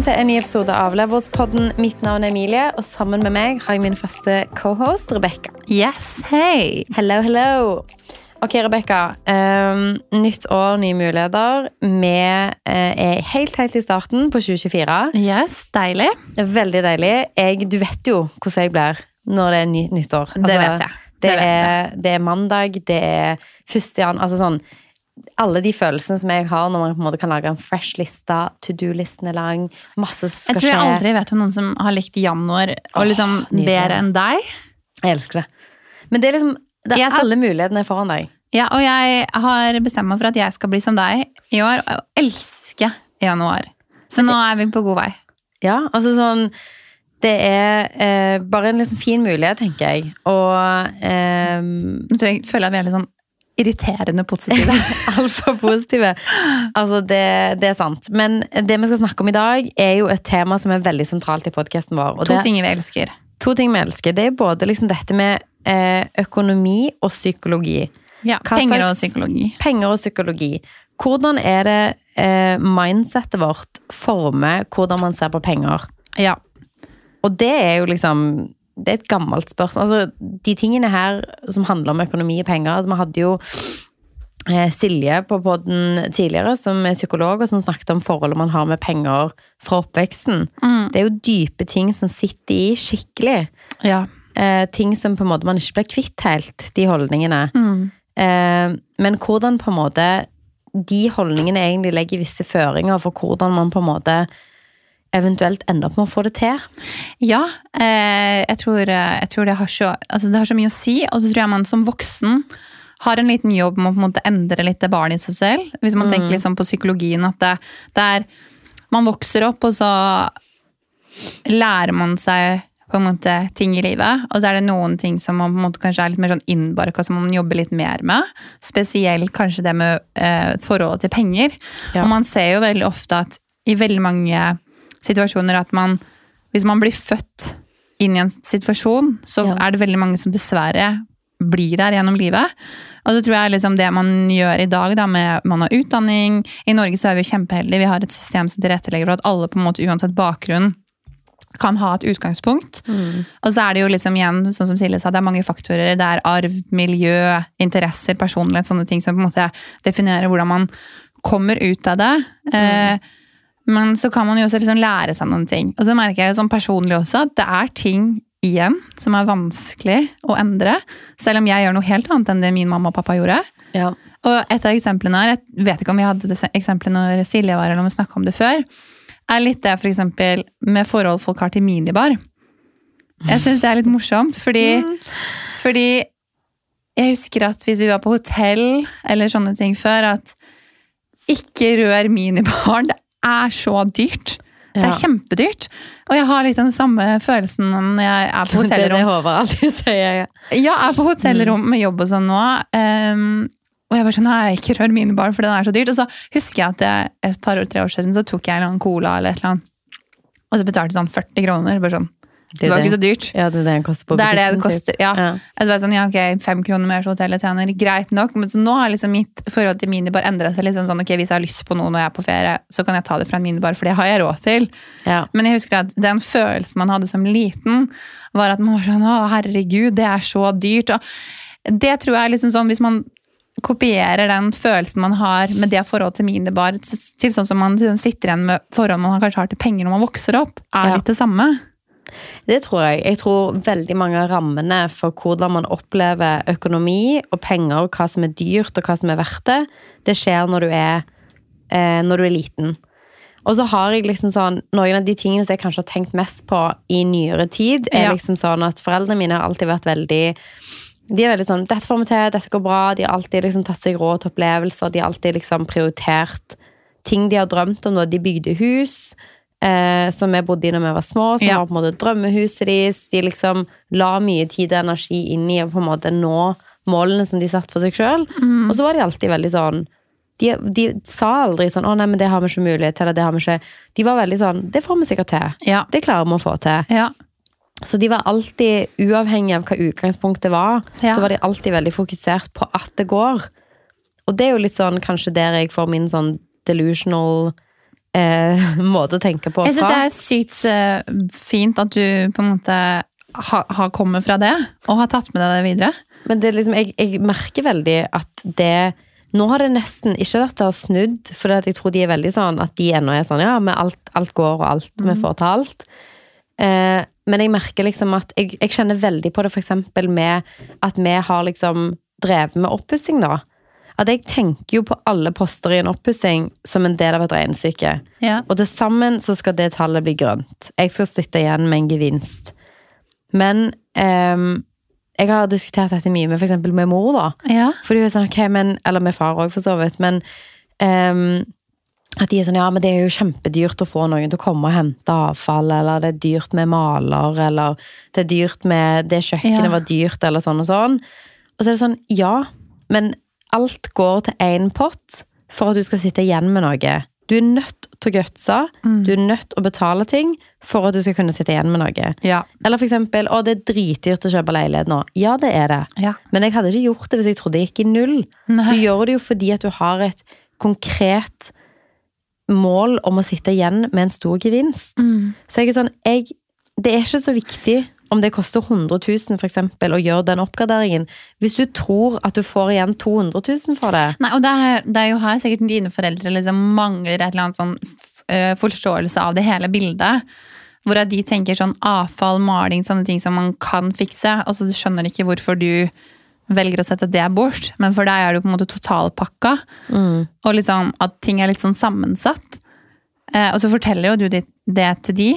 Velkommen til en ny episode av Leverspodden. Mitt navn er Emilie, og sammen med meg har jeg min faste cohost Rebekka. Yes, hei! Hello, hello. Ok, Rebekka. Um, nytt år, nye muligheter. Vi uh, er helt, helt i starten på 2024. Yes, deilig. Veldig deilig. Jeg, du vet jo hvordan jeg blir når det er ny, nyttår. det vet jeg. Det, Det vet er, det er mandag, det er første jan, altså sånn alle de følelsene som jeg har når man på en måte kan lage en fresh liste, to do-listen er lang, masse som skal skje Jeg tror jeg skje. aldri vet om noen som har likt januar og liksom oh, bedre enn deg. Jeg elsker det. Men det er liksom det er skal- alle mulighetene foran deg. Ja, og jeg har bestemt meg for at jeg skal bli som deg i år og elske januar. Så nå er vi på god vei. Ja, altså sånn Det er eh, bare en liksom fin mulighet, tenker jeg. Og eh, jeg føler at vi er litt sånn irriterende positive. altfor positive. Altså, det, det er sant. Men det vi skal snakke om i dag, er jo et tema som er veldig sentralt i podkasten vår. To det, ting vi elsker. to ting vi elsker. Det er både liksom dette med eh, økonomi og psykologi. Ja, Hva penger og psykologi. Penger og psykologi. Hvordan er det eh, mindsettet vårt former hvordan man ser på penger? Ja. Og det er jo liksom Det er et gammelt spørsmål. Altså, de tingene her som handler om økonomi og penger altså, Vi hadde jo eh, Silje på podden tidligere, som er psykolog, og som snakket om forholdet man har med penger fra oppveksten. Mm. Det er jo dype ting som sitter i skikkelig. ja. Eh, ting som på en måte man ikke ble kvitt helt, de holdningene. Mm. Eh, men hvordan på en måte de holdningene egentlig legger visse føringer for hvordan man på en måte eventuelt ender opp med å få det til. Ja, eh, jeg, tror, eh, jeg tror det har, så, altså det har så mye å si, og så tror jeg man som voksen har en liten jobb med å på en måte endre litt det barnet i seg selv. Hvis man tenker liksom på psykologien, at det, det er Man vokser opp, og så lærer man seg på en måte ting i livet, og så er det noen ting som man på en måte kanskje er litt mer sånn innbarka, som man jobber litt mer med. Spesielt kanskje det med eh, forholdet til penger. Ja. Og man ser jo veldig ofte at i veldig mange situasjoner at man Hvis man blir født inn i en situasjon, så Ja. er det veldig mange som dessverre blir der gjennom livet. Og det tror jeg liksom det man gjør i dag, da, med man har utdanning. I Norge så er vi kjempeheldige. Vi har et system som tilrettelegger for at alle på en måte uansett bakgrunn kan ha et utgangspunkt. Og så er det jo liksom igjen, sånn som Silje sa, det er mange faktorer. Det er arv, miljø, interesser, personlighet, sånne ting som på en måte definerer hvordan man kommer ut av det. Eh, men så kan man jo også liksom lære seg noen ting. Og så merker jeg jo sånn personlig også at det er ting igjen som er vanskelig å endre. Selv om jeg gjør noe helt annet enn det min mamma og pappa gjorde. Ja. Og et av eksemplene her, jeg vet ikke om vi hadde det eksempelet når Silje var, eller om vi snakka om det før, er litt det for eksempel med forhold folk har til minibar. Jeg syns det er litt morsomt, fordi, fordi jeg husker at hvis vi var på hotell eller sånne ting før, at ikke rør minibaren. Det er så dyrt. Det Ja. er kjempedyrt. Og jeg har litt den samme følelsen når jeg er på Det er det hotellrom. Håvard alltid sier. Ja, jeg er på hotellrom med jobb og sånn nå. Um, og jeg bare sånn, nei, ikke rør minibar, for den er så dyrt. Og så husker jeg at jeg, et par år, tre år siden så tok jeg en cola eller et eller annet. Og så betalte jeg sånn 40 kroner. Bare sånn. Det, var ikke så dyrt. Ja, det er det den koster på Det er det det koster, ja. Ja. Jeg vet sånn, ja, ok, Fem kroner mer så hotellet tjener, greit nok. Men så nå har liksom mitt forhold til minibar endra seg. litt sånn, ok, Hvis jeg har lyst på noe når jeg er på ferie, så kan jeg ta det fra en minibar, for det har jeg råd til. Ja. Men jeg husker at den følelsen man hadde som liten, var at man var sånn Å, herregud, det er så dyrt. Og det tror jeg er liksom sånn, hvis man kopierer den følelsen man har med det forholdet til minibar, til sånn som man liksom sitter igjen med forhold man kanskje har til penger når man vokser opp, er litt det samme. Det tror jeg. Jeg tror veldig mange av rammene for hvordan man opplever økonomi og penger, hva som er dyrt og hva som er verdt det, det skjer når du er, eh, når du er liten. Og så har jeg liksom sånn, noen av de tingene som jeg kanskje har tenkt mest på i nyere tid, er Ja. liksom sånn at foreldrene mine har alltid vært veldig de er veldig sånn 'Dette får vi til, dette går bra.' De har alltid liksom tatt seg råd til opplevelser. De har alltid liksom prioritert ting de har drømt om. Da. De bygde hus eh, som vi bodde i når vi var små, som Ja. var på en måte drømmehuset deres. De liksom la mye tid og energi inn i å på en måte nå målene som de satte for seg sjøl. Og så var de alltid veldig sånn de, de sa aldri sånn 'Å, nei, men det har vi ikke mulighet til', eller 'det har vi ikke'. De var veldig sånn 'Det får vi sikkert til'. Ja. Det klarer vi å få til. Ja. Så de var alltid, uavhengig av hva utgangspunktet var, Ja. så var de alltid veldig fokusert på at det går. Og det er jo litt sånn kanskje der jeg får min sånn delusional eh, måte å tenke på. Jeg syns det er sykt eh, fint at du på en måte har, har kommet fra det, og har tatt med deg det videre. Men det liksom, jeg, jeg merker veldig at det Nå har det nesten ikke at det har snudd, for jeg tror de er veldig sånn at de ennå er sånn Ja, men alt, alt går, og alt vi får til alt. Eh, men jeg merker liksom at jeg, jeg kjenner veldig på det eksempel med at vi har liksom drevet med oppussing, da. At jeg tenker jo på alle poster i en oppussing som en del av et regnestykke. Ja. Og til sammen så skal det tallet bli grønt. Jeg skal sitte igjen med en gevinst. Men um, jeg har diskutert dette mye med eksempel med mor, da. Ja. For hun er sånn, ok, men, eller med far òg, for så vidt. Men um, at de er sånn, ja, men det er jo kjempedyrt å få noen til å komme og hente avfall, eller det er dyrt med maler, eller det er dyrt med Det kjøkkenet Ja. var dyrt, eller sånn og sånn. Og så er det sånn, ja, men alt går til én pott for at du skal sitte igjen med noe. Du er nødt til å gutse, Mm. du er nødt til å betale ting for at du skal kunne sitte igjen med noe. Ja. Eller for eksempel, å, det er dritdyrt å kjøpe leilighet nå. Ja, det er det. ja. Men jeg hadde ikke gjort det hvis jeg trodde det gikk i null. Du gjør det jo fordi at du har et konkret mål om å sitte igjen med en stor gevinst. Mm. Så jeg er sånn, jeg, det er ikke så viktig om det koster 100 000 for eksempel, å gjøre den oppgraderingen. Hvis du tror at du får igjen 200 000 for det. Nei, og det er, det er jo her sikkert dine foreldre liksom mangler et eller annet sånn øh, forståelse av det hele bildet. Hvor de tenker sånn avfall, maling, sånne ting som man kan fikse. Og så skjønner de ikke hvorfor du velger å sette det bort. Men for deg er det jo på en måte totalpakka. Og liksom at ting er litt sånn sammensatt. Eh, og så forteller jo du det, det til de.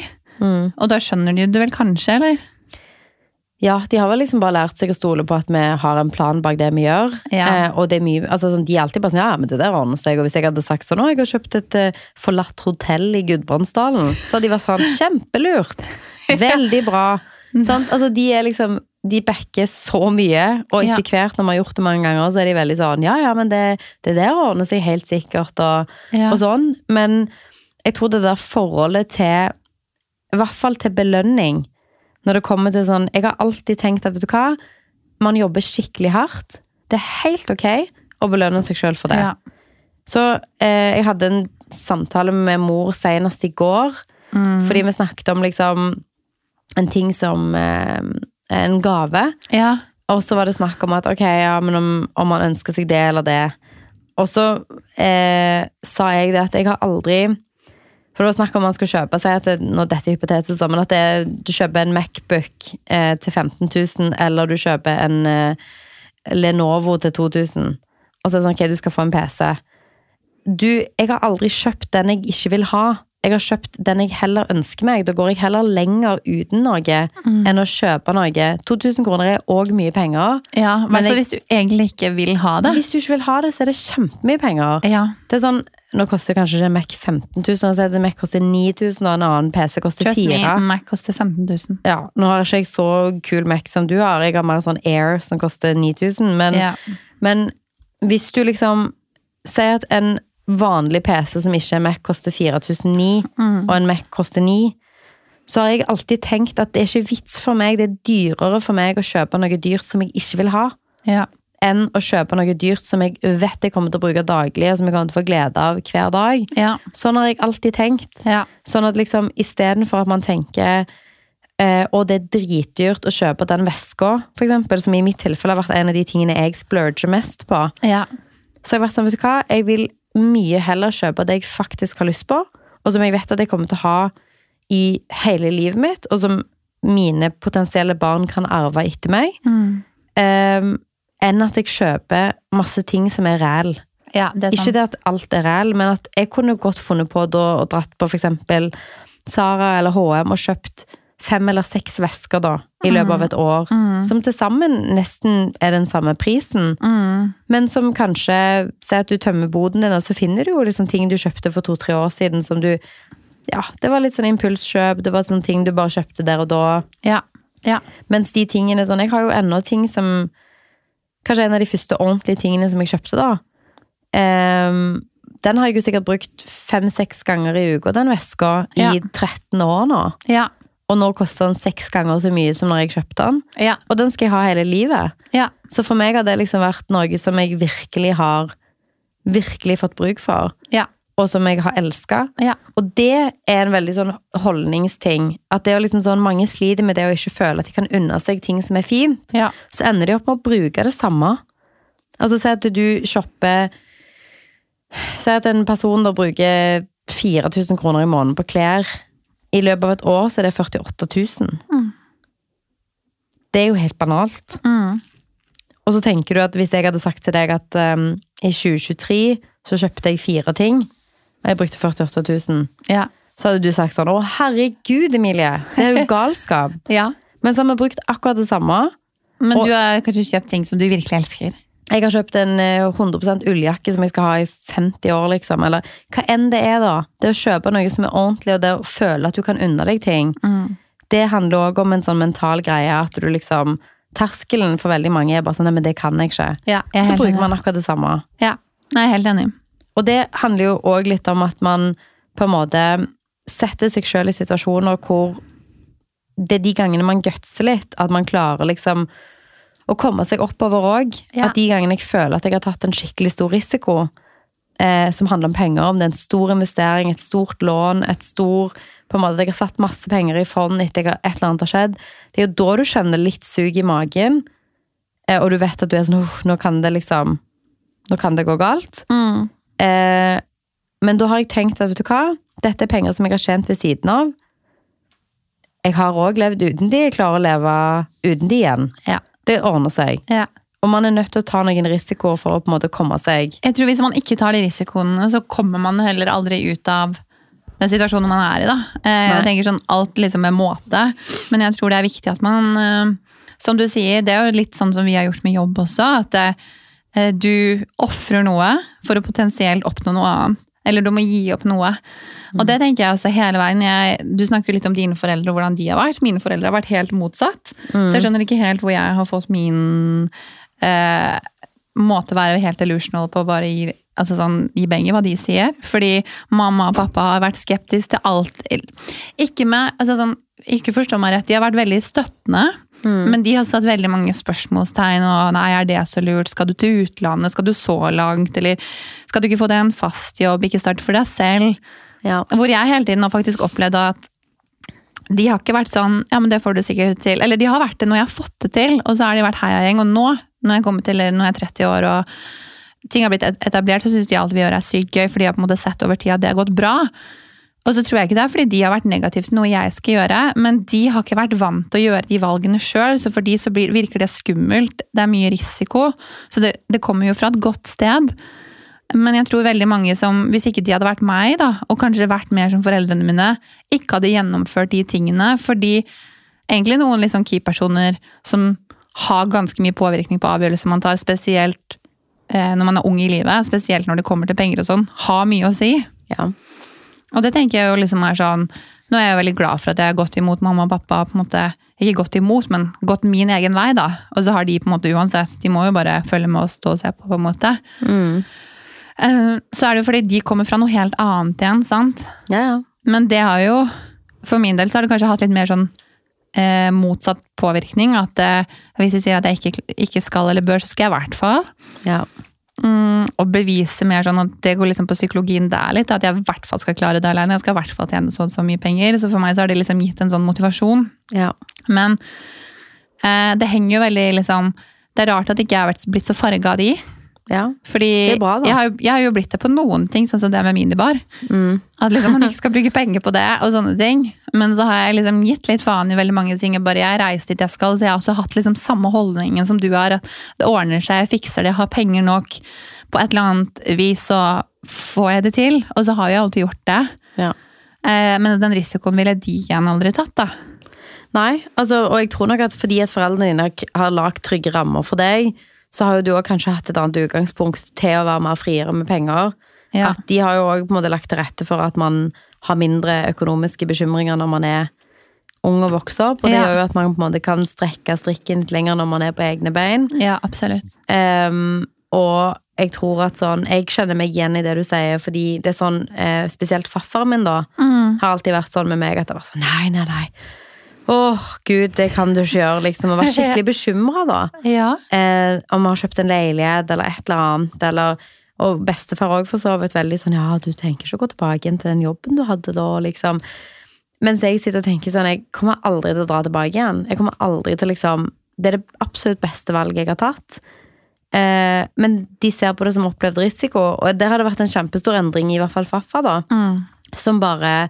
Og da skjønner de det vel kanskje, eller? Ja, de har vel liksom bare lært seg å stole på at vi har en plan bak det vi gjør. Ja. Eh, og det er mye, altså sånn, de er alltid bare sånn, ja, men det der ordner seg. Og hvis jeg hadde sagt sånn, å, jeg har kjøpt et eh, forlatt hotell i Gudbrandsdalen, så hadde de vært sånn, kjempelurt. Veldig bra. Sant? Altså, de er liksom, de backer så mye, og etter hvert når vi har gjort det mange ganger, så er de veldig sånn, ja, ja, men det, det der ordner seg helt sikkert, og, Ja. og sånn. Men jeg tror det der forholdet til, i hvert fall til belønning, når det kommer til sånn Jeg har alltid tenkt at vet du hva, man jobber skikkelig hardt. Det er helt ok å belønne seg sjøl for det. Ja. Så eh, jeg hadde en samtale med mor senest i går, Mm. fordi vi snakket om liksom en ting som eh, en gave. ja. Og så var det snakk om at ok, ja, men om, om man ønsker seg det eller det. Og så eh, sa jeg det at jeg har aldri For det var snakk om man skal kjøpe Si at det, nå dette er hypotetisk, men at det, du kjøper en Macbook eh, til 15 000, eller du kjøper en eh, Lenovo til 2000. Og så er det sånn, ok, du skal få en PC. Du, jeg har aldri kjøpt den jeg ikke vil ha. Jeg har kjøpt den jeg heller ønsker meg. Da går jeg heller lenger uten noe enn å kjøpe noe. 2000 kroner er òg mye penger. ja. Men jeg- hvis du egentlig ikke vil ha det. Hvis du ikke vil ha det, så er det kjempemye penger. Ja. Det er sånn, Nå koster kanskje en Mac 15 000, altså Mac koster 9000, og en annen PC koster Trust me, 4 Mac koster 15 000. Ja, Nå har ikke jeg så kul Mac som du har. Jeg har mer sånn Air som koster 9000. Men, Ja. men hvis du liksom sier at en vanlig PC som ikke er Mac, koster 4009, Mm. og en Mac koster 9 så har jeg alltid tenkt at det er ikke vits for meg, det er dyrere for meg å kjøpe noe dyrt som jeg ikke vil ha, Ja. Enn å kjøpe noe dyrt som jeg vet jeg kommer til å bruke daglig, og som jeg kommer til å få glede av hver dag. Ja. Sånn har jeg alltid tenkt. Ja. Sånn at liksom istedenfor at man tenker eh, og det er dritdyrt å kjøpe den veska, for eksempel, som i mitt tilfelle har vært en av de tingene jeg splurger mest på. Ja. Så jeg har vært sånn, vet du hva, jeg vil mye heller kjøpe det jeg faktisk har lyst på, og som jeg vet at jeg kommer til å ha i hele livet mitt, og som mine potensielle barn kan arve etter meg, Mm. eh, enn at jeg kjøper masse ting som er ræl. ja, det. Ikke det at alt er ræl, men at jeg kunne godt funnet på da og dratt på eksempel Sara eller H&M og kjøpt fem eller seks vesker da, i løpet av et år, Mm. som til sammen nesten er den samme prisen, Mm. men som kanskje, si at du tømmer boden din, og så finner du jo liksom ting du kjøpte for to-tre år siden, som du, ja, det var litt sånn impulskjøp, det var sånne ting du bare kjøpte der og da, Ja. Ja. mens de tingene sånn, jeg har jo ennå ting som Kanskje en av de første ordentlige tingene som jeg kjøpte, da. Um, den har jeg jo sikkert brukt fem-seks ganger i uka, den veska, Ja. i 13 år nå. Ja. Og nå koster den seks ganger så mye som når jeg kjøpte den. Ja. Og den skal jeg ha hele livet. Ja. Så for meg har det liksom vært noe som jeg virkelig har virkelig fått bruk for. Ja. Og som jeg har elska. Ja. Og det er en veldig sånn holdningsting. At det er liksom sånn, Mange sliter med det å ikke føle at de kan unne seg ting som er fint. Ja. Så ender de opp med å bruke det samme. Altså Si at du shopper Si at en person da bruker 4000 kroner i måneden på klær. I løpet av et år så er det 48 000. Mm. Det er jo helt banalt. Mm. Og så tenker du at hvis jeg hadde sagt til deg at um, i 2023 så kjøpte jeg fire ting, og jeg brukte 48 000, Ja. så hadde du sagt sånn Å, herregud, Emilie! Det er jo galskap. ja. Men så har vi brukt akkurat det samme. Men Og- du har kanskje kjøpt ting som du virkelig elsker. Jeg har kjøpt en eh, 100% ulljakke som jeg skal ha i 50 år, liksom. Eller hva enn det er, da. Det å kjøpe noe som er ordentlig, og det å føle at du kan unne deg ting, Mm. det handler òg om en sånn mental greie at du liksom Terskelen for veldig mange er bare sånn men det kan jeg ikke. Ja, jeg Så bruker man akkurat det samme. Ja, jeg er helt enig. Og det handler jo òg litt om at man på en måte setter seg sjøl i situasjoner hvor det er de gangene man gutser litt, at man klarer liksom å komme seg oppover òg. Ja. At de gangene jeg føler at jeg har tatt en skikkelig stor risiko, eh, som handler om penger, om det er en stor investering, et stort lån, et stor på en måte, at Jeg har satt masse penger i fond etter at et eller annet har skjedd. Det er jo da du kjenner litt sug i magen, eh, og du vet at du er sånn «Uff, Nå kan det liksom Nå kan det gå galt. Mm. Eh, men da har jeg tenkt at vet du hva, dette er penger som jeg har tjent ved siden av. Jeg har òg levd uten de, jeg klarer å leve uten de igjen. Ja. Det ordner seg. Ja. Og man er nødt til å ta noen risikoer for å på en måte komme seg Jeg tror Hvis man ikke tar de risikoene, så kommer man heller aldri ut av den situasjonen man er i. da. Eh, Jeg Nei. tenker sånn Alt liksom med måte. Men jeg tror det er viktig at man eh, Som du sier, det er jo litt sånn som vi har gjort med jobb også. At eh, du ofrer noe for å potensielt oppnå noe annet. Eller du må gi opp noe. Og det tenker jeg også hele veien. Jeg, du snakker litt om dine foreldre og hvordan de har vært. Mine foreldre har vært helt motsatt. Så jeg skjønner ikke helt hvor jeg har fått min eh, måte å være helt illusional på, bare gi, altså sånn, gi beng i hva de sier. Fordi mamma og pappa har vært skeptiske til alt. Ikke med, altså sånn, ikke forstå meg rett, de har vært veldig støttende. Men de har satt veldig mange spørsmålstegn. og nei, er det så lurt? Skal du til utlandet? Skal du så langt? Eller skal du ikke få deg en fast jobb? Ikke starte for deg selv? Ja. Hvor jeg hele tiden har faktisk opplevd at de har ikke vært sånn Ja, men det får du sikkert til. Eller de har vært det når jeg har fått det til, og så har de vært heiagjeng. Og nå, når jeg kommer til når jeg er 30 år og ting har blitt etablert, så syns de alt vi gjør er sykt gøy, for de har på en måte sett over tid at det har gått bra. Og så tror jeg ikke det er fordi de har vært negative til noe jeg skal gjøre, men de har ikke vært vant til å gjøre de valgene sjøl, så for de så blir, virker det skummelt. Det er mye risiko. Så det, det kommer jo fra et godt sted. Men jeg tror veldig mange som, hvis ikke de hadde vært meg, da, og kanskje vært mer som foreldrene mine, ikke hadde gjennomført de tingene. Fordi egentlig noen liksom key-personer som har ganske mye påvirkning på avgjørelser man tar, spesielt eh, når man er ung i livet, spesielt når det kommer til penger og sånn, har mye å si. ja. Og det tenker jeg jo liksom er sånn Nå er jeg veldig glad for at jeg har gått imot mamma og pappa. på en måte, Ikke gått imot, men gått min egen vei, da. Og så har de på en måte uansett De må jo bare følge med og stå og se på, på en måte. Mm. Eh, Så er det jo fordi de kommer fra noe helt annet igjen, sant. ja, ja. Men det har jo For min del så har det kanskje hatt litt mer sånn eh, motsatt påvirkning. At eh, hvis de sier at jeg ikke, ikke skal eller bør, så skal jeg i hvert fall. ja. Mm, og bevise mer sånn at det går liksom på psykologien der litt. At jeg i hvert fall skal klare det alene. Jeg skal i hvert fall tjene så så mye penger. Så for meg så har det liksom gitt en sånn motivasjon. ja. Men eh, det henger jo veldig liksom Det er rart at ikke jeg har blitt så farga av de. Ja. Fordi Det er bra, da. jeg, har, jo- jeg har jo blitt det på noen ting, sånn som det med minibar. Mm. At liksom man ikke skal bruke penger på det og sånne ting. Men så har jeg liksom gitt litt faen i veldig mange ting. Jeg bare jeg reiser dit jeg skal, så jeg har også hatt liksom samme holdningen som du har. At det ordner seg, jeg fikser det, jeg har penger nok. På et eller annet vis så får jeg det til. Og så har jeg alltid gjort det. ja. Eh, men den risikoen ville de igjen aldri tatt, da. Nei, altså, og jeg tror nok at fordi at foreldrene dine har- lagt trygge rammer for deg, så har jo du også kanskje hatt et annet utgangspunkt til å være mer friere med penger. Ja. At de har jo måte lagt til rette for at man har mindre økonomiske bekymringer når man er ung og vokser opp. Og det Ja. gjør jo at man på en måte kan strekke strikken litt lenger når man er på egne bein. ja, absolutt. Um, og jeg tror at sånn Jeg kjenner meg igjen i det du sier, fordi det er sånn eh, Spesielt farfaren min, da, Mm. har alltid vært sånn med meg at det var sånn Nei, nei, nei. Åh, gud, det kan du ikke gjøre, liksom. Og være skikkelig bekymra, da. Ja. Eh, om vi har kjøpt en leilighet eller et eller annet. Eller, Og bestefar òg for så vidt veldig sånn ja, du tenker ikke å gå tilbake igjen til den jobben du hadde da, liksom. Mens jeg sitter og tenker sånn, jeg kommer aldri til å dra tilbake igjen. Jeg kommer aldri til liksom Det er det absolutt beste valget jeg har tatt. Eh, men de ser på det som opplevd risiko, og der har det vært en kjempestor endring, i hvert fall Faffa, da. Som bare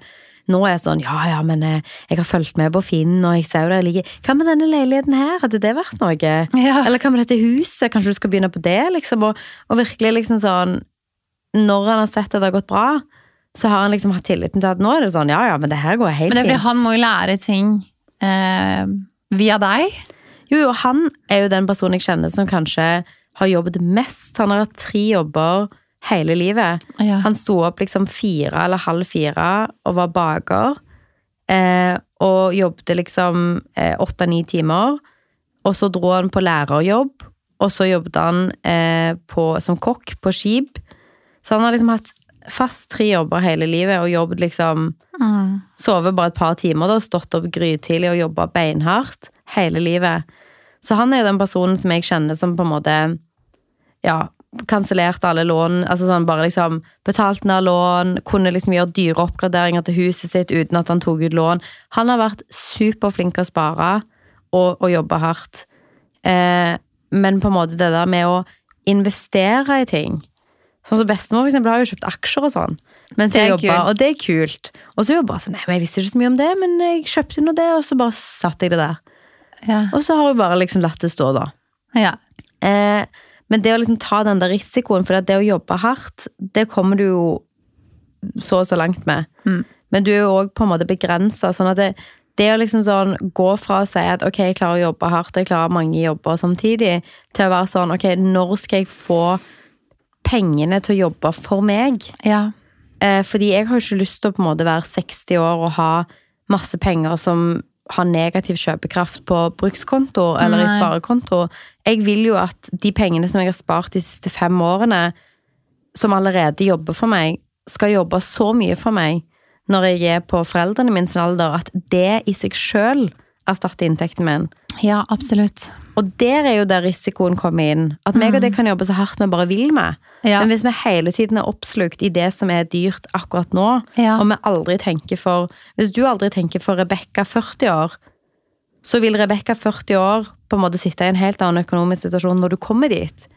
nå er sånn Ja, ja, men jeg, jeg har fulgt med på Finn, og jeg ser jo det jeg liker. Hva med denne leiligheten her? Hadde det vært noe? Ja. Eller hva med dette huset? Kanskje du skal begynne på det? liksom? Og, og virkelig liksom sånn Når han har sett at det har gått bra, så har han liksom hatt tilliten til at nå er det sånn Ja, ja, men det her går helt fint. Men det er fordi han må jo lære ting eh, via deg. Jo, jo, han er jo den personen jeg kjenner som kanskje har jobbet mest. Han har hatt tre jobber hele livet. Ja. Han sto opp liksom fire eller halv fire og var baker. Eh, og jobbet liksom eh, åtte-ni timer. Og så dro han på lærerjobb. Og så jobbet han eh, på, som kokk på skip. Så han har liksom hatt fast tre jobber hele livet og jobbet liksom Mm. Sovet bare et par timer, da, stått opp grytidlig og jobba beinhardt hele livet. Så han er jo den personen som jeg kjenner som på en måte Ja, kansellerte alle lån. Altså sånn bare liksom Betalt ned lån, kunne liksom gjøre dyre oppgraderinger til huset sitt uten at han tok ut lån. Han har vært superflink til å spare og, og jobbe hardt. Eh, men på en måte det der med å investere i ting Sånn som Bestemor for eksempel, har jo kjøpt aksjer og sånn. Mens er jeg jobba, og det er kult. Og så jobba bare sånn, nei, men jeg visste ikke så mye om det, men jeg kjøpte nå det, og så bare satte jeg det der. Ja. Og så har hun bare liksom latt det stå, da. ja. Eh, men det å liksom ta den der risikoen, for det å jobbe hardt, det kommer du jo så og så langt med. Mm. Men du er jo òg på en måte begrensa. Sånn at det, det å liksom sånn gå fra å si at ok, jeg klarer å jobbe hardt, og jeg klarer mange jobber samtidig, til å være sånn ok, når skal jeg få pengene til å jobbe for meg? ja. Eh, fordi jeg har jo ikke lyst til å på en måte være 60 år og ha masse penger som har negativ kjøpekraft på brukskonto eller i sparekonto. Jeg vil jo at de pengene som jeg har spart de siste fem årene, som allerede jobber for meg, skal jobbe så mye for meg når jeg er på foreldrene min sin alder, at det i seg sjøl erstatter inntekten min. ja, absolutt. Og der er jo der risikoen kommer inn. At meg og det kan jobbe så hardt vi bare vil med. Ja. Men hvis vi hele tiden er oppslukt i det som er dyrt akkurat nå, Ja. og vi aldri tenker for Hvis du aldri tenker for Rebekka 40 år, så vil Rebekka 40 år på en måte sitte i en helt annen økonomisk situasjon når du kommer dit.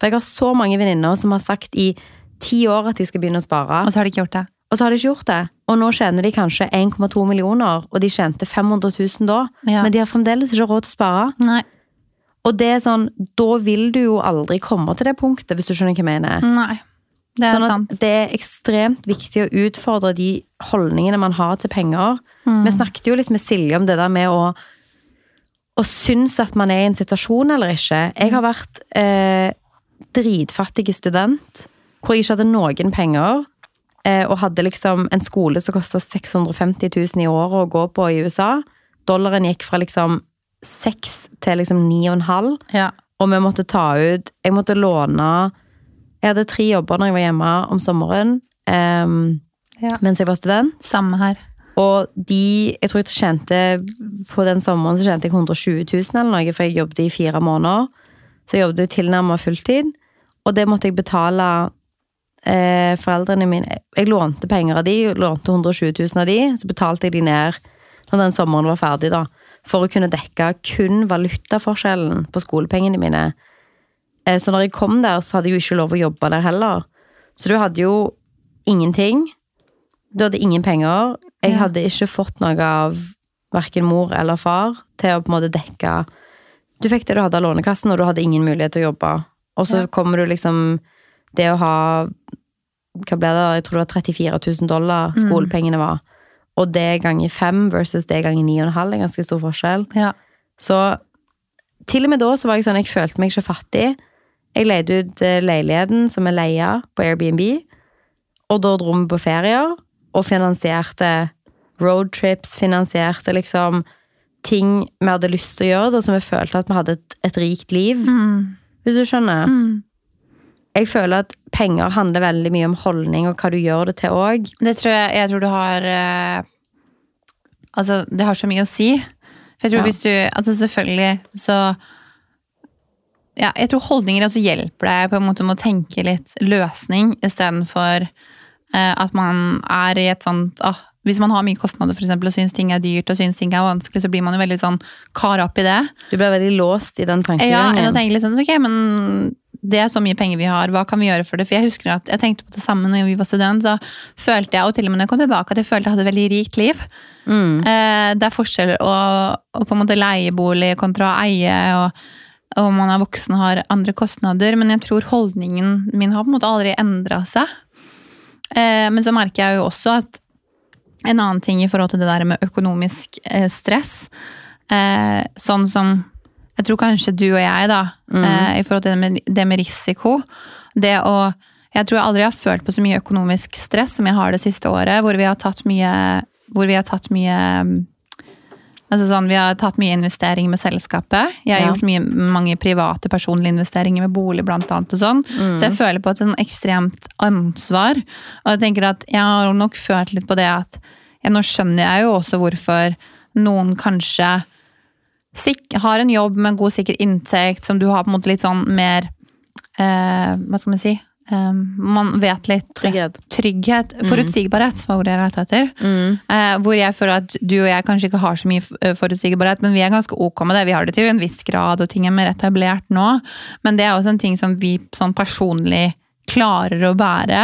For jeg har så mange venninner som har sagt i ti år at de skal begynne å spare, Og så har de ikke gjort det. Og så har de ikke gjort det. Og nå tjener de kanskje 1,2 millioner, og de tjente 500 000 da, Ja. men de har fremdeles ikke råd til å spare. Nei. Og det er sånn, da vil du jo aldri komme til det punktet, hvis du skjønner hva jeg mener. Nei. Det er sånn sant. det er ekstremt viktig å utfordre de holdningene man har til penger. Mm. Vi snakket jo litt med Silje om det der med å, å synes at man er i en situasjon eller ikke. Jeg har vært eh, dritfattig student, hvor jeg ikke hadde noen penger, og hadde liksom en skole som kostet 650 000 i året å gå på i USA. Dollaren gikk fra liksom 6 til liksom 9,5. Ja. Og vi måtte ta ut Jeg måtte låne Jeg hadde tre jobber når jeg var hjemme om sommeren um, Ja. mens jeg var student. Samme her. Og de Jeg tror jeg tjente På den sommeren så tjente jeg 120 000 eller noe, for jeg jobbet i fire måneder. Så jeg jobbet jo tilnærmet fulltid. Og det måtte jeg betale eh, foreldrene mine Jeg lånte penger av de, lånte 120 000 av de, så betalte jeg de ned når den sommeren var ferdig, da. For å kunne dekke kun valutaforskjellen på skolepengene mine. Eh, Så når jeg kom der, så hadde jeg jo ikke lov å jobbe der heller. Så du hadde jo ingenting. Du hadde ingen penger. Jeg hadde ikke fått noe av verken mor eller far til å på en måte dekke Du fikk det du hadde av Lånekassen, og du hadde ingen mulighet til å jobbe. Og så Ja. kommer du liksom Det å ha Hva ble det? Jeg tror det var 34 000 dollar Mm. skolepengene var. Og det ganger fem versus det ganger ni og en halv er ganske stor forskjell. Ja. Så til og med da så var jeg sånn, jeg følte meg ikke fattig. Jeg leide ut eh, leiligheten som er leia på Airbnb, og da dro vi på ferier, og finansierte roadtrips, finansierte liksom ting vi hadde lyst til å gjøre, da, som vi følte at vi hadde et, et rikt liv, Mm. hvis du skjønner. Mm. Jeg føler at penger handler veldig mye om holdning, og hva du gjør det til òg. Det tror jeg, jeg tror du har eh, Altså, det har så mye å si. For jeg tror Ja. hvis du Altså, selvfølgelig så ja, jeg tror holdninger også hjelper deg på en måte med å tenke litt løsning, istedenfor eh, at man er i et sånt ah, Hvis man har mye kostnader for eksempel, og syns ting er dyrt og syns ting er vanskelig, så blir man jo veldig sånn kar opp i det. Du blir veldig låst i den tanken? Ja, enn å tenke litt sånn, ok, men det er så mye penger vi har, hva kan vi gjøre for det? For jeg husker at jeg tenkte på det samme når vi var student, så følte jeg, og til og med når jeg kom tilbake, at jeg følte jeg hadde et veldig rikt liv. Mm. Eh, det er forskjell å, å på en måte leie bolig kontra å eie, og, om man er voksen og har andre kostnader, men jeg tror holdningen min har på en måte aldri endra seg. Eh, men så merker jeg jo også at en annen ting i forhold til det der med økonomisk eh, stress, eh, sånn som jeg tror kanskje du og jeg, da, eh, i forhold til det med, det med risiko. Det å Jeg tror jeg aldri har følt på så mye økonomisk stress som jeg har det siste året, hvor vi har tatt mye Hvor vi har tatt mye Altså sånn, Vi har tatt mye investering med selskapet. Jeg har Ja. gjort mye, mange private personlige investeringer med bolig, blant annet. og sånn. Så jeg føler på et sånn ekstremt ansvar. Og jeg tenker at jeg har nok følt litt på det at ja, Nå skjønner jeg jo også hvorfor noen kanskje har en jobb med god, sikker inntekt, som du har på en måte litt sånn mer eh, Hva skal man si? Um, man vet litt Trygghet. Trygghet. Forutsigbarhet var ordet jeg lette etter. Mm. Eh, hvor jeg føler at du og jeg kanskje ikke har så mye eh, forutsigbarhet, men vi er ganske ok med det. Vi har det til en viss grad, og ting er mer etablert nå. Men det er også en ting som vi sånn personlig klarer å bære.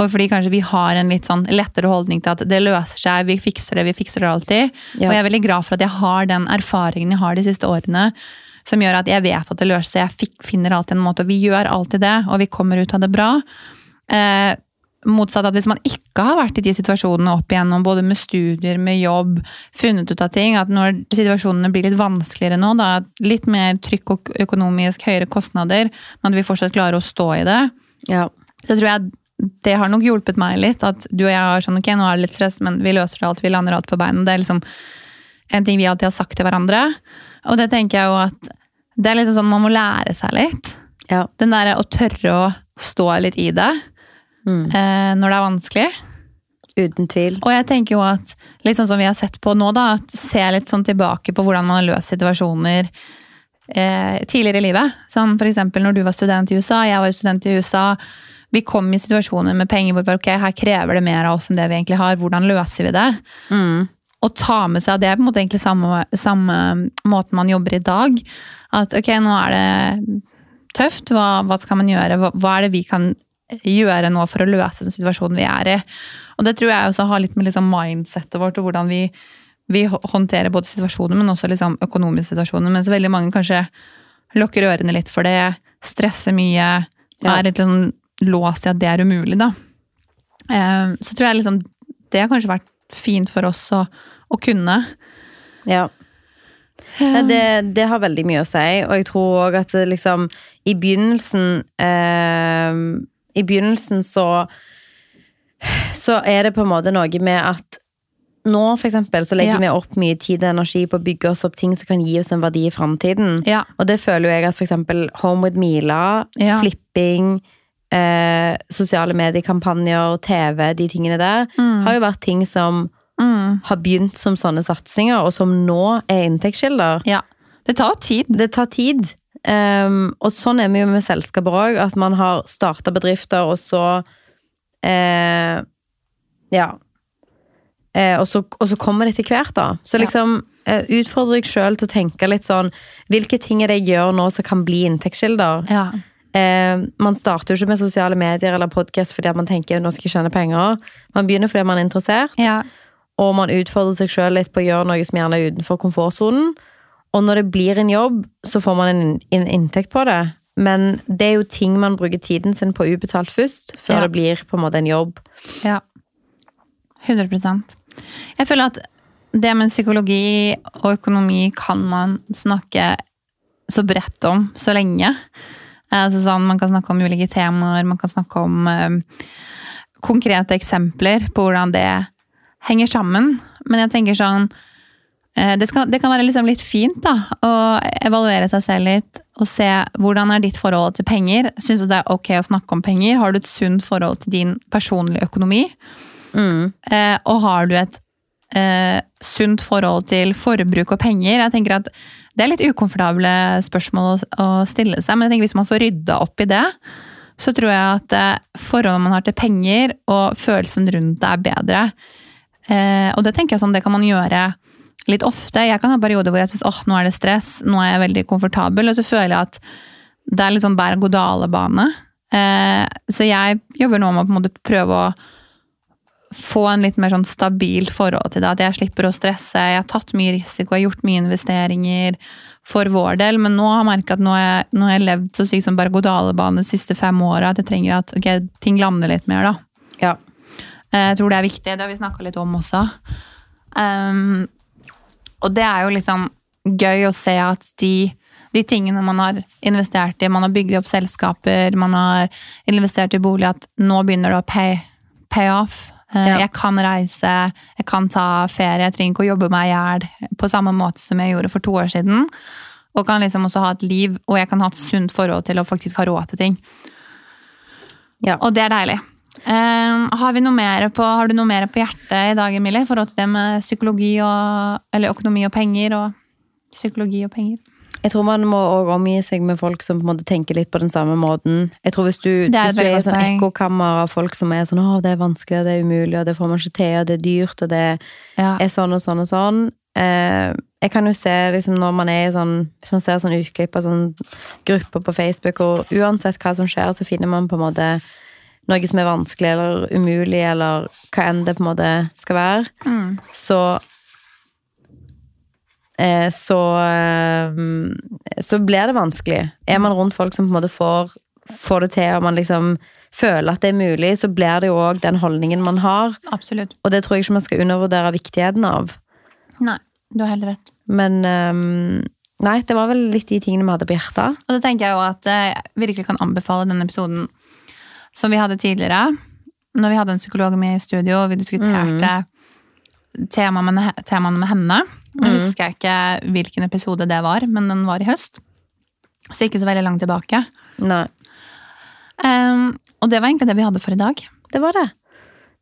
Og fordi kanskje vi har en litt sånn lettere holdning til at det løser seg, vi fikser det, vi fikser det alltid. Ja. Og jeg er veldig glad for at jeg har den erfaringen jeg har de siste årene, som gjør at jeg vet at det løser seg. Jeg fikk, finner alltid en måte, og vi gjør alltid det, og vi kommer ut av det bra. Eh, motsatt at hvis man ikke har vært i de situasjonene opp igjennom, både med studier, med jobb, funnet ut av ting, at når situasjonene blir litt vanskeligere nå, da, litt mer trykk og økonomisk høyere kostnader, men at vi fortsatt klarer å stå i det, Ja. så tror jeg det har nok hjulpet meg litt. At du og jeg har sånn, ok, nå er det litt stress, men vi løser det alt, vi lander alt på beina. Det er liksom en ting vi alltid har sagt til hverandre. Og det tenker jeg jo at det er liksom sånn man må lære seg litt. Ja. Den derre å tørre å stå litt i det Mm. eh, når det er vanskelig. Uten tvil. Og jeg tenker jo at, sånn som vi har sett på nå, da, at se litt sånn tilbake på hvordan man har løst situasjoner eh, tidligere i livet. Som for eksempel når du var student i USA, jeg var jo student i USA. Vi kom i situasjoner med penger hvor ok, her krever det mer av oss enn det vi egentlig har. Hvordan løser vi det? Mm. Og ta med seg, det er på en måte egentlig samme, samme måten man jobber i dag. At ok, nå er det tøft, hva, hva skal man gjøre? Hva, hva er det vi kan gjøre nå for å løse den situasjonen vi er i? Og det tror jeg også har litt med liksom mindsettet vårt og hvordan vi, vi håndterer både situasjoner, men også liksom økonomiske situasjoner. Mens veldig mange kanskje lukker ørene litt for det, stresser mye, er litt sånn låst i at det er umulig, da. Eh, Så tror jeg liksom det har kanskje vært fint for oss å, å kunne. Ja. Det, det har veldig mye å si, og jeg tror òg at liksom I begynnelsen eh, I begynnelsen så Så er det på en måte noe med at nå, for eksempel, så legger Ja. vi opp mye tid og energi på å bygge oss opp ting som kan gi oss en verdi i framtiden. Ja. Og det føler jo jeg at for eksempel Home with Mila, Ja. flipping, eh, sosiale mediekampanjer, TV, de tingene der, har jo vært ting som Mm. har begynt som sånne satsinger, og som nå er inntektskilder. ja. Det tar tid. Det tar tid. Um, og sånn er vi jo med selskaper òg, at man har starta bedrifter, og så eh, Ja. Eh, og, så, og så kommer det etter hvert, da. Så Ja. liksom eh, utfordre deg sjøl til å tenke litt sånn Hvilke ting er det jeg gjør nå som kan bli inntektskilder? Ja. Eh, man starter jo ikke med sosiale medier eller podkast fordi man tenker nå skal jeg tjene penger. Man begynner fordi man er interessert. Ja. og man utfordrer seg sjøl litt på å gjøre noe som gjerne er utenfor komfortsonen. Og når det blir en jobb, så får man en, en inntekt på det. Men det er jo ting man bruker tiden sin på ubetalt først, før Ja. det blir på en måte en jobb. ja. 100% Jeg føler at det med psykologi og økonomi kan man snakke så bredt om så lenge. Altså sånn, man kan snakke om ulike temaer, man kan snakke om eh, konkrete eksempler på hvordan det henger sammen. Men jeg tenker sånn eh, det, skal, det kan være liksom litt fint da, å evaluere seg selv litt og se hvordan er ditt forhold til penger. Syns du det er ok å snakke om penger? Har du et sunt forhold til din personlige økonomi? Mm. Eh, og har du et eh, sunt forhold til forbruk og penger. Jeg tenker at Det er litt ukomfortable spørsmål å, å stille seg, men jeg tenker hvis man får rydda opp i det, så tror jeg at eh, forholdet man har til penger og følelsen rundt det er bedre. Eh, og det tenker jeg sånn, det kan man gjøre litt ofte. Jeg kan ha perioder hvor jeg syns åh, nå er det stress, nå er jeg veldig komfortabel, og så føler jeg at det er litt sånn berg-og-dale-bane. Eh, så jeg jobber nå med å på en måte prøve å få en litt mer sånn stabilt forhold til det. At jeg slipper å stresse. Jeg har tatt mye risiko, jeg har gjort mye investeringer for vår del, men nå har jeg merka at nå har jeg, nå har jeg levd så sykt som berg-og-dal-bane de siste fem åra at jeg trenger at okay, ting lander litt mer, da. Ja. Eh, Jeg tror det er viktig. Det har vi snakka litt om også. Um, og det er jo liksom gøy å se at de, de tingene man har investert i, man har bygd opp selskaper, man har investert i bolig, at nå begynner det å pay, pay off. Eh, Ja. Jeg kan reise, jeg kan ta ferie, jeg trenger ikke å jobbe meg i hjel på samme måte som jeg gjorde for to år siden. Og kan liksom også ha et liv, og jeg kan ha et sunt forhold til å faktisk ha råd til ting. Ja. Og det er deilig. Uh, har, vi noe mer på, har du noe mer på hjertet i dag, Emilie, i forhold til det med psykologi og Eller økonomi og penger og psykologi og penger? Jeg tror man må også omgi seg med folk som på en måte tenker litt på den samme måten. Jeg tror Hvis du, Det er hvis du er sånn ekkokammer av folk som er sånn 'Å, det er vanskelig, og det er umulig, og det får man ikke til, og det er dyrt, og det Ja. er sånn og sånn og sånn' eh, Jeg kan jo se liksom når man er i sånn Hvis man ser sånn utklipp av sånn grupper på Facebook, og uansett hva som skjer, så finner man på en måte noe som er vanskelig eller umulig, eller hva enn det på en måte skal være Mm. så så eh, så blir det vanskelig. Er man rundt folk som på en måte får, får det til, og man liksom føler at det er mulig, så blir det jo òg den holdningen man har. Absolutt. Og det tror jeg ikke man skal undervurdere viktigheten av. Nei, du har helt rett. Men um, Nei, det var vel litt de tingene vi hadde på hjertet. Og da tenker jeg jo at eh, jeg virkelig kan anbefale denne episoden som vi hadde tidligere. Når vi hadde en psykolog med i studio, og vi diskuterte temaene med, temaene med henne. Nå Mm. husker jeg ikke hvilken episode det var, men den var i høst. Så ikke så veldig langt tilbake. Nei, Um, og det var egentlig det vi hadde for i dag. det var det.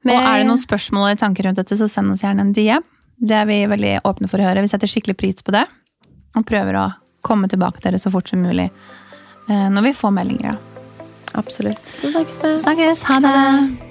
Og er det noen spørsmål eller tanker rundt dette, så send oss gjerne en DM. Det er vi veldig åpne for å høre. Vi setter skikkelig pris på det. Og prøver å komme tilbake til dere så fort som mulig eh, når vi får meldinger. da. Absolutt. Snakkes vi. Snakkes. Ha det.